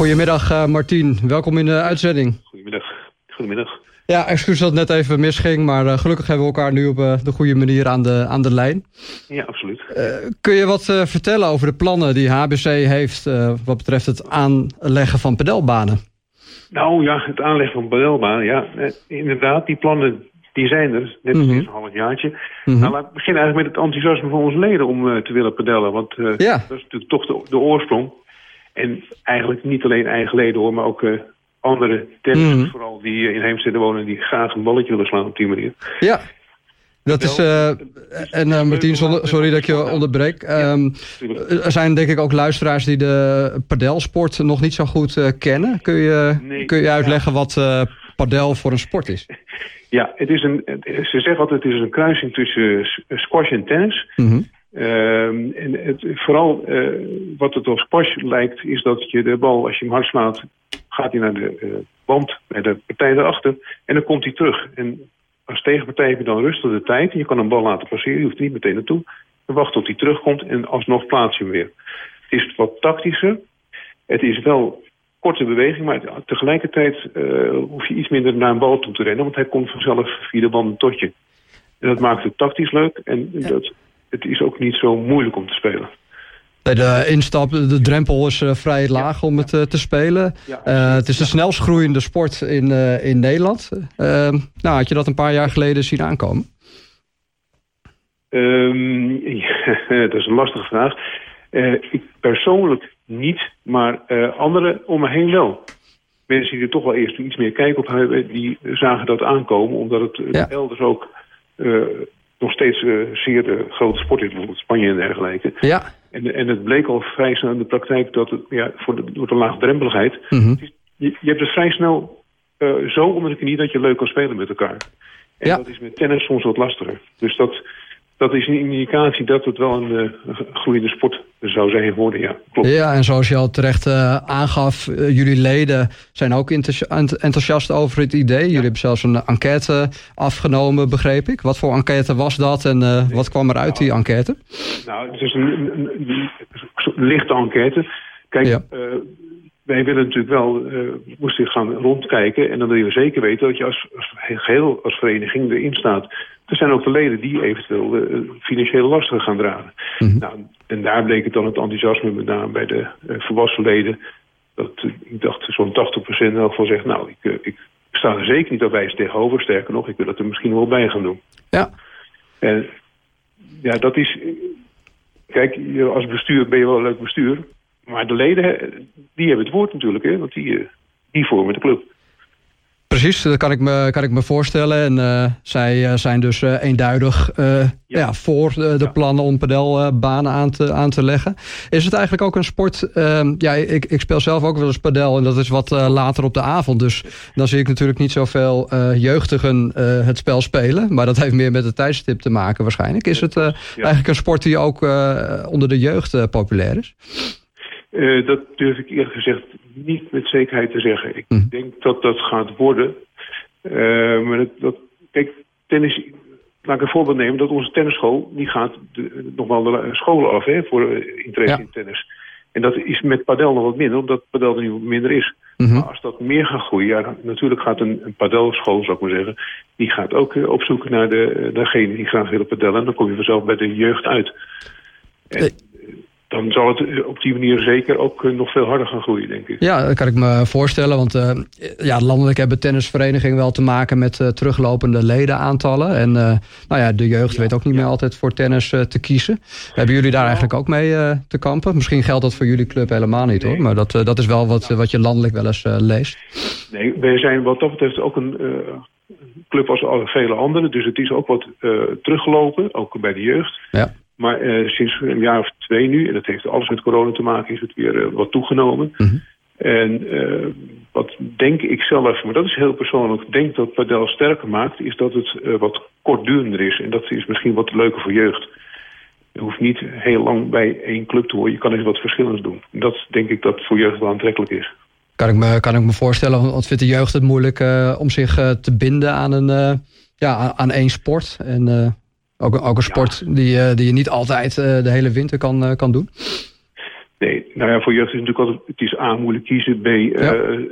Goedemiddag uh, Martien, welkom in de uitzending. Goedemiddag. Goedemiddag. Ja, excuus dat het net even misging, maar uh, gelukkig hebben we elkaar nu op uh, de goede manier aan de, aan de lijn. Ja, absoluut. kun je wat vertellen over de plannen die HBC heeft wat betreft het aanleggen van pedelbanen? Nou ja, het aanleggen van pedelbanen, ja, inderdaad, die plannen die zijn er, net mm -hmm. een half jaartje. Mm -hmm. Nou, laat ik beginnen eigenlijk met het enthousiasme van onze leden om te willen pedellen, want ja. dat is natuurlijk toch de, de oorsprong. En eigenlijk niet alleen eigen leden hoor, maar ook uh, andere tennissers mm. vooral die in Heemstede wonen... die graag een balletje willen slaan op die manier. Ja, dat is... Uh, en uh, Martien, sorry dat ik je onderbreek. Um, er zijn denk ik ook luisteraars die de padelsport nog niet zo goed kennen. Kun je, nee, kun je uitleggen ja. wat padel voor een sport is? Ja, het is een, ze zeggen altijd het is een kruising tussen squash en tennis... Mm -hmm. Uh, en het, vooral uh, wat het op squash lijkt, is dat je de bal, als je hem hard slaat, gaat hij naar de uh, band bij de partij erachter en dan komt hij terug. En als tegenpartij heb je dan rustig de tijd en je kan een bal laten passeren, je hoeft er niet meteen naartoe. Dan wacht tot hij terugkomt en alsnog plaats je hem weer. Het is wat tactischer. Het is wel korte beweging, maar tegelijkertijd hoef je iets minder naar een bal toe te rennen, want hij komt vanzelf via de band tot je. En dat maakt het tactisch leuk en dat het is ook niet zo moeilijk om te spelen. De instap, de drempel is uh, vrij laag om het uh, te spelen. Ja, uh, het is de snelst groeiende sport in, in Nederland. Ehm, nou, had je dat een paar jaar geleden zien aankomen? Um, ja, dat is een lastige vraag. ik persoonlijk niet, maar anderen om me heen wel. Mensen die er toch wel eerst iets meer kijk op hebben... die zagen dat aankomen, omdat het elders ook nog steeds uh, zeer de grote sport is, bijvoorbeeld Spanje en dergelijke. Ja. En, en het bleek al vrij snel in de praktijk dat het, ja, voor de, door de laagdrempeligheid, mm -hmm. je, je, hebt het vrij snel uh, zo onder de knie dat je leuk kan spelen met elkaar. En ja. dat is met tennis soms wat lastiger. Dus dat, dat is een indicatie dat het wel een uh, groeiende sport zou zijn geworden, ja. Klopt. Ja, en zoals je al terecht uh, aangaf, uh, jullie leden zijn ook enthousiast over het idee. Jullie hebben zelfs een enquête afgenomen, begreep ik. Wat voor enquête was dat en nee. wat kwam er uit die enquête? Nou, het is een, een, een, een lichte enquête. Kijk, ja wij willen natuurlijk wel, uh, moesten gaan rondkijken... en dan wil je zeker weten dat je als, als geheel als vereniging erin staat. Er zijn ook de leden die eventueel uh, financiële lasten gaan dragen. Mm -hmm. nou, en daar bleek het dan het enthousiasme met name bij de uh, volwassen leden... dat ik dacht zo'n 80% in elk geval zegt... nou, ik, ik sta er zeker niet bij tegenover. Sterker nog, ik wil het er misschien wel bij gaan doen. Ja. En ja, dat is... Kijk, als bestuur ben je wel een leuk bestuur... Maar de leden, die hebben het woord natuurlijk, hè, want die, die vormen de club. Precies, dat kan ik me, kan ik me voorstellen. En uh, zij uh, zijn dus uh, eenduidig ja. ja. voor de, de plannen om padelbanen aan, te, aan te leggen. Is het eigenlijk ook een sport... Ehm, ja, ik, ik speel zelf ook wel eens padel en dat is wat later op de avond. Dus dan zie ik natuurlijk niet zoveel jeugdigen het spel spelen. Maar dat heeft meer met het tijdstip te maken waarschijnlijk. Is het ja. eigenlijk een sport die ook onder de jeugd populair is? Uh, dat durf ik eerlijk gezegd niet met zekerheid te zeggen. Ik mm. denk dat dat gaat worden. Uh, maar dat, dat, kijk, tennis... Laat ik een voorbeeld nemen dat onze tennisschool... die gaat de, nog wel de scholen af hè, voor uh, interesse ja. in tennis. En dat is met padel nog wat minder, omdat padel er nu minder is. Mm -hmm. Maar als dat meer gaat groeien, ja, natuurlijk gaat een, een padelschool, zou ik maar zeggen... die gaat ook op zoek naar de, degene die graag willen padellen. En dan kom je vanzelf bij de jeugd uit. En, dan zal het op die manier zeker ook nog veel harder gaan groeien, denk ik. Ja, dat kan ik me voorstellen. Want uh, ja, landelijk hebben tennisverenigingen wel te maken met uh, teruglopende ledenaantallen. En uh, nou ja, de jeugd ja, weet ook niet ja. meer altijd voor tennis te kiezen. Hebben jullie daar eigenlijk ook mee te kampen? Misschien geldt dat voor jullie club helemaal niet nee. hoor. Maar dat, dat is wel wat, wat je landelijk wel eens leest. Nee, wij zijn wat dat betreft ook een club als vele anderen. Dus het is ook wat teruggelopen, ook bij de jeugd. Ja. Maar uh, sinds een jaar of twee nu, en dat heeft alles met corona te maken, is het weer uh, wat toegenomen. Mm -hmm. En uh, wat denk ik zelf, maar dat is heel persoonlijk, denk dat padel sterker maakt, is dat het wat kortdurender is. En dat is misschien wat leuker voor jeugd. Je hoeft niet heel lang bij één club te horen. Je kan eens wat verschillends doen. En dat denk ik dat voor jeugd wel aantrekkelijk is. Kan ik me, kan ik me voorstellen, want vindt de jeugd het moeilijk om zich te binden aan, een, ja, aan één sport? En ook, ook een sport ja. die, uh, die je niet altijd uh, de hele winter kan, uh, kan doen? Nee, nou ja, voor jeugd is het natuurlijk altijd, het is A, moeilijk kiezen, B,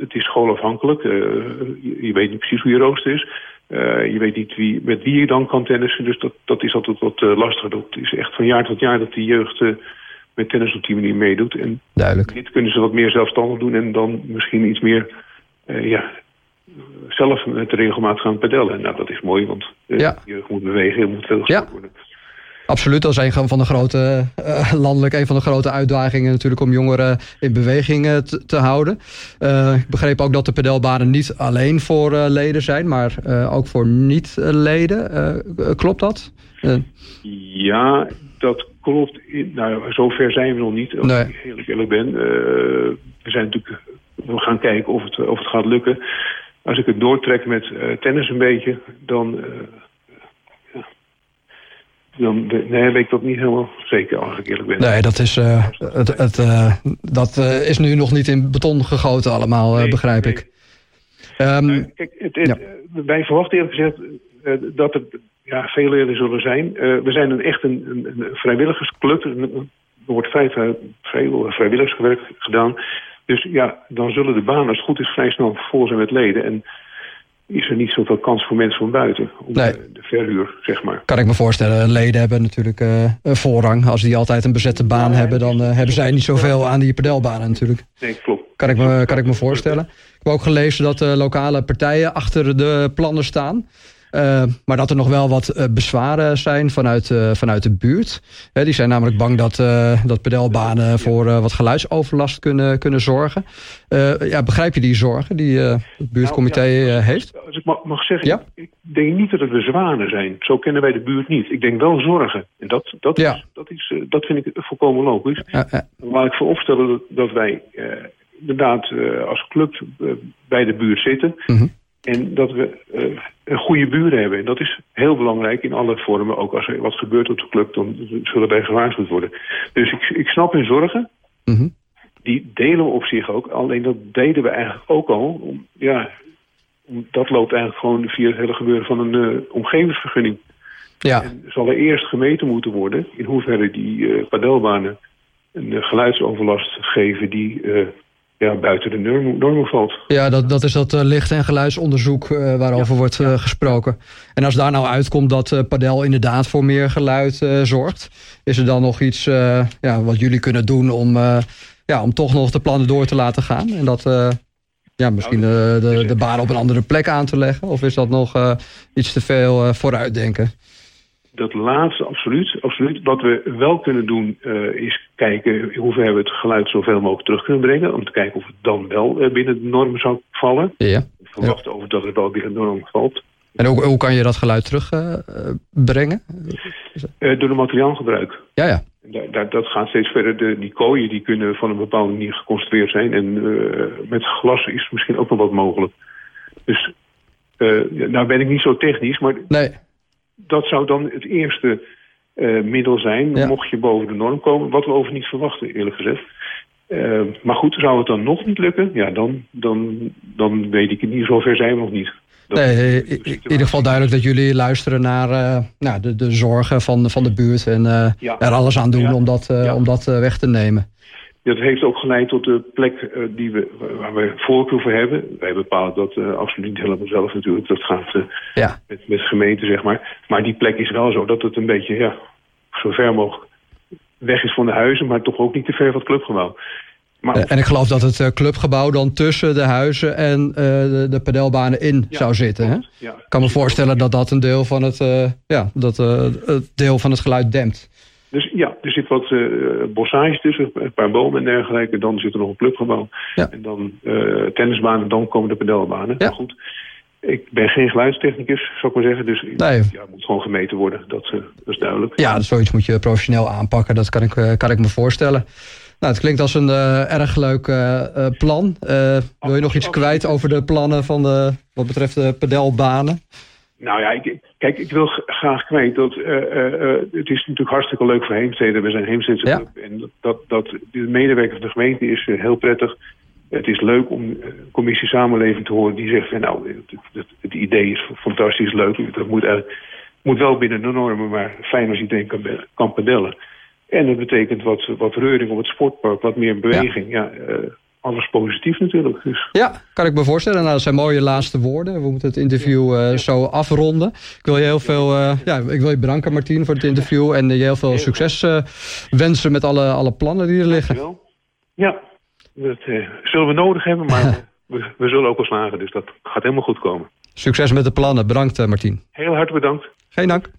het is schoolafhankelijk. je, je, weet niet precies hoe je rooster is. je weet niet wie, met wie je dan kan tennissen, dus dat, dat is altijd wat lastiger. Dat is echt van jaar tot jaar dat de jeugd met tennis op die manier meedoet. En Duidelijk. dit kunnen ze wat meer zelfstandig doen en dan misschien iets meer ja, zelf met regelmaat gaan pedellen. Nou, dat is mooi, want ja. je moet bewegen, je moet veel ja. worden. Absoluut, dat is een van de grote, uh, landelijk een van de grote uitdagingen natuurlijk om jongeren in beweging te, te, houden. Uh, ik begreep ook dat de pedelbanen niet alleen voor uh, leden zijn, maar ook voor niet-leden. klopt dat? Ja, dat klopt. Nou, zover zijn we nog niet, als nee. ik heel eerlijk ben. we zijn natuurlijk, we gaan kijken of het, of het gaat lukken. Als ik het doortrek met tennis een beetje, dan dan nee, weet ik dat niet helemaal zeker, als ik eerlijk ben. Nee, dat is, uh, het, het, dat is nu nog niet in beton gegoten allemaal, nee, begrijp nee. ik. Um, kijk, het, het, ja. wij verwachten eerlijk gezegd dat er ja, veel leden zullen zijn. we zijn een, echt een, een, een vrijwilligersclub. Er wordt vrij, veel vrijwilligerswerk gedaan. Dus ja, dan zullen de banen als het goed is vrij snel vol zijn met leden. En is er niet zoveel kans voor mensen van buiten. Om nee. de, de, verhuur, zeg maar. Kan ik me voorstellen. Leden hebben natuurlijk uh, een voorrang. Als die altijd een bezette baan hebben... dan uh, hebben zij niet zoveel aan die pedelbanen natuurlijk. Nee, klopt. Kan ik me, kan ik me voorstellen. Ik heb ook gelezen dat lokale partijen achter de plannen staan... Uh, maar dat er nog wel wat uh, bezwaren zijn vanuit, uh, vanuit de buurt. die zijn namelijk bang dat, dat pedelbanen voor wat geluidsoverlast kunnen, kunnen zorgen. ja, begrijp je die zorgen die het buurtcomité nou, ja, heeft? Als ik mag zeggen, ja? ik denk niet dat het bezwaren zijn. Zo kennen wij de buurt niet. Ik denk wel zorgen. En dat, dat, ja. is, dat, is, dat vind ik volkomen logisch. Waar ik voor opstellen dat, dat wij inderdaad als club bij de buurt zitten... -hmm. En dat we uh, een goede buren hebben. En dat is heel belangrijk in alle vormen. Ook als er wat gebeurt op de club, dan zullen wij gewaarschuwd worden. Dus ik, ik snap hun zorgen. Mm -hmm. Die delen we op zich ook. Alleen dat deden we eigenlijk ook al. Om, ja, dat loopt eigenlijk gewoon via het hele gebeuren van een uh, omgevingsvergunning. Ja. En zal er eerst gemeten moeten worden in hoeverre die uh, padelbanen een geluidsoverlast geven die ja, buiten de normen valt. Ja, dat, dat is dat uh, licht- en geluidsonderzoek uh, waarover ja. wordt uh, gesproken. En als daar nou uitkomt dat padel inderdaad voor meer geluid zorgt... is er dan nog iets ja, wat jullie kunnen doen om, ja, om toch nog de plannen door te laten gaan? En dat ja, misschien de, de, de baan op een andere plek aan te leggen? Of is dat nog iets te veel vooruitdenken? Dat laatste, absoluut, absoluut. Wat we wel kunnen doen uh, is kijken hoe ver we het geluid zoveel mogelijk terug kunnen brengen. Om te kijken of het dan wel uh, binnen de norm zou vallen. Ja. We verwachten ja. over dat het wel binnen de norm valt. En hoe, hoe kan je dat geluid terugbrengen? Uh, door de materiaalgebruik. Ja, ja. Daar, dat gaat steeds verder. De, die kooien die kunnen van een bepaalde manier geconstrueerd zijn. En met glas is misschien ook nog wat mogelijk. Dus nou ben ik niet zo technisch, maar... Nee dat zou dan het eerste uh, middel zijn, ja. mocht je boven de norm komen. Wat we over niet verwachten, eerlijk gezegd. Uh, maar goed, zou het dan nog niet lukken? Ja, dan, dan, dan weet ik het niet. Zover zijn we nog niet. Dat nee, in ieder geval duidelijk dat jullie luisteren naar uh, nou, de, de zorgen van, van de buurt... en ja. er alles aan doen ja. om dat, om dat weg te nemen. Dat heeft ook geleid tot de plek uh, die we, waar we voorkeur voor hebben. Wij bepalen dat uh, absoluut niet helemaal zelf natuurlijk. Dat gaat ja. met, met gemeente, zeg maar. Maar die plek is wel zo dat het een beetje, ja, zo ver mogelijk weg is van de huizen... maar toch ook niet te ver van het clubgebouw. Maar en ik geloof dat het clubgebouw dan tussen de huizen en de, de pedelbanen in ja, zou zitten. Hè? Ja, ik kan me voorstellen dat dat een deel van het, ja, dat, het deel van het geluid dempt. Dus ja, er zit wat uh, bossage tussen, een paar bomen en dergelijke. Dan zit er nog een clubgebouw. Ja. En dan uh, tennisbanen, dan komen de pedelbanen. Ja. Maar goed, ik ben geen geluidstechnicus, zou ik maar zeggen. Dus nee. ja, het moet gewoon gemeten worden, dat, uh, dat is duidelijk. Ja, zoiets moet je professioneel aanpakken, dat kan ik, kan ik me voorstellen. Nou, het klinkt als een erg leuk plan. wil je nog iets kwijt over de plannen van de, wat betreft de pedelbanen? Nou ja, ik, kijk, ik wil graag kwijt dat uh, uh, het is natuurlijk hartstikke leuk voor Heemstede. We zijn Heemstedse ja. club en dat, dat de medewerker van de gemeente is heel prettig. Het is leuk om een commissie samenleving te horen die zegt van nou, het, het, het, idee is fantastisch leuk. Dat moet, moet wel binnen de normen, maar fijn als iedereen kan, kan padellen. En dat betekent wat, wat reuring op het sportpark, wat meer beweging. Ja, alles positief natuurlijk. Dus. Ja, kan ik me voorstellen. Nou, dat zijn mooie laatste woorden. We moeten het interview uh, zo afronden. Ik wil je heel veel uh, ja, ik wil je bedanken, Martien, voor het interview. En je heel veel succes uh, wensen met alle, alle plannen die er liggen. Dankjewel. Ja, dat zullen we nodig hebben, maar we, we, zullen ook wel slagen. Dus dat gaat helemaal goed komen. Succes met de plannen. Bedankt, Martien. Heel hartelijk bedankt. Geen dank.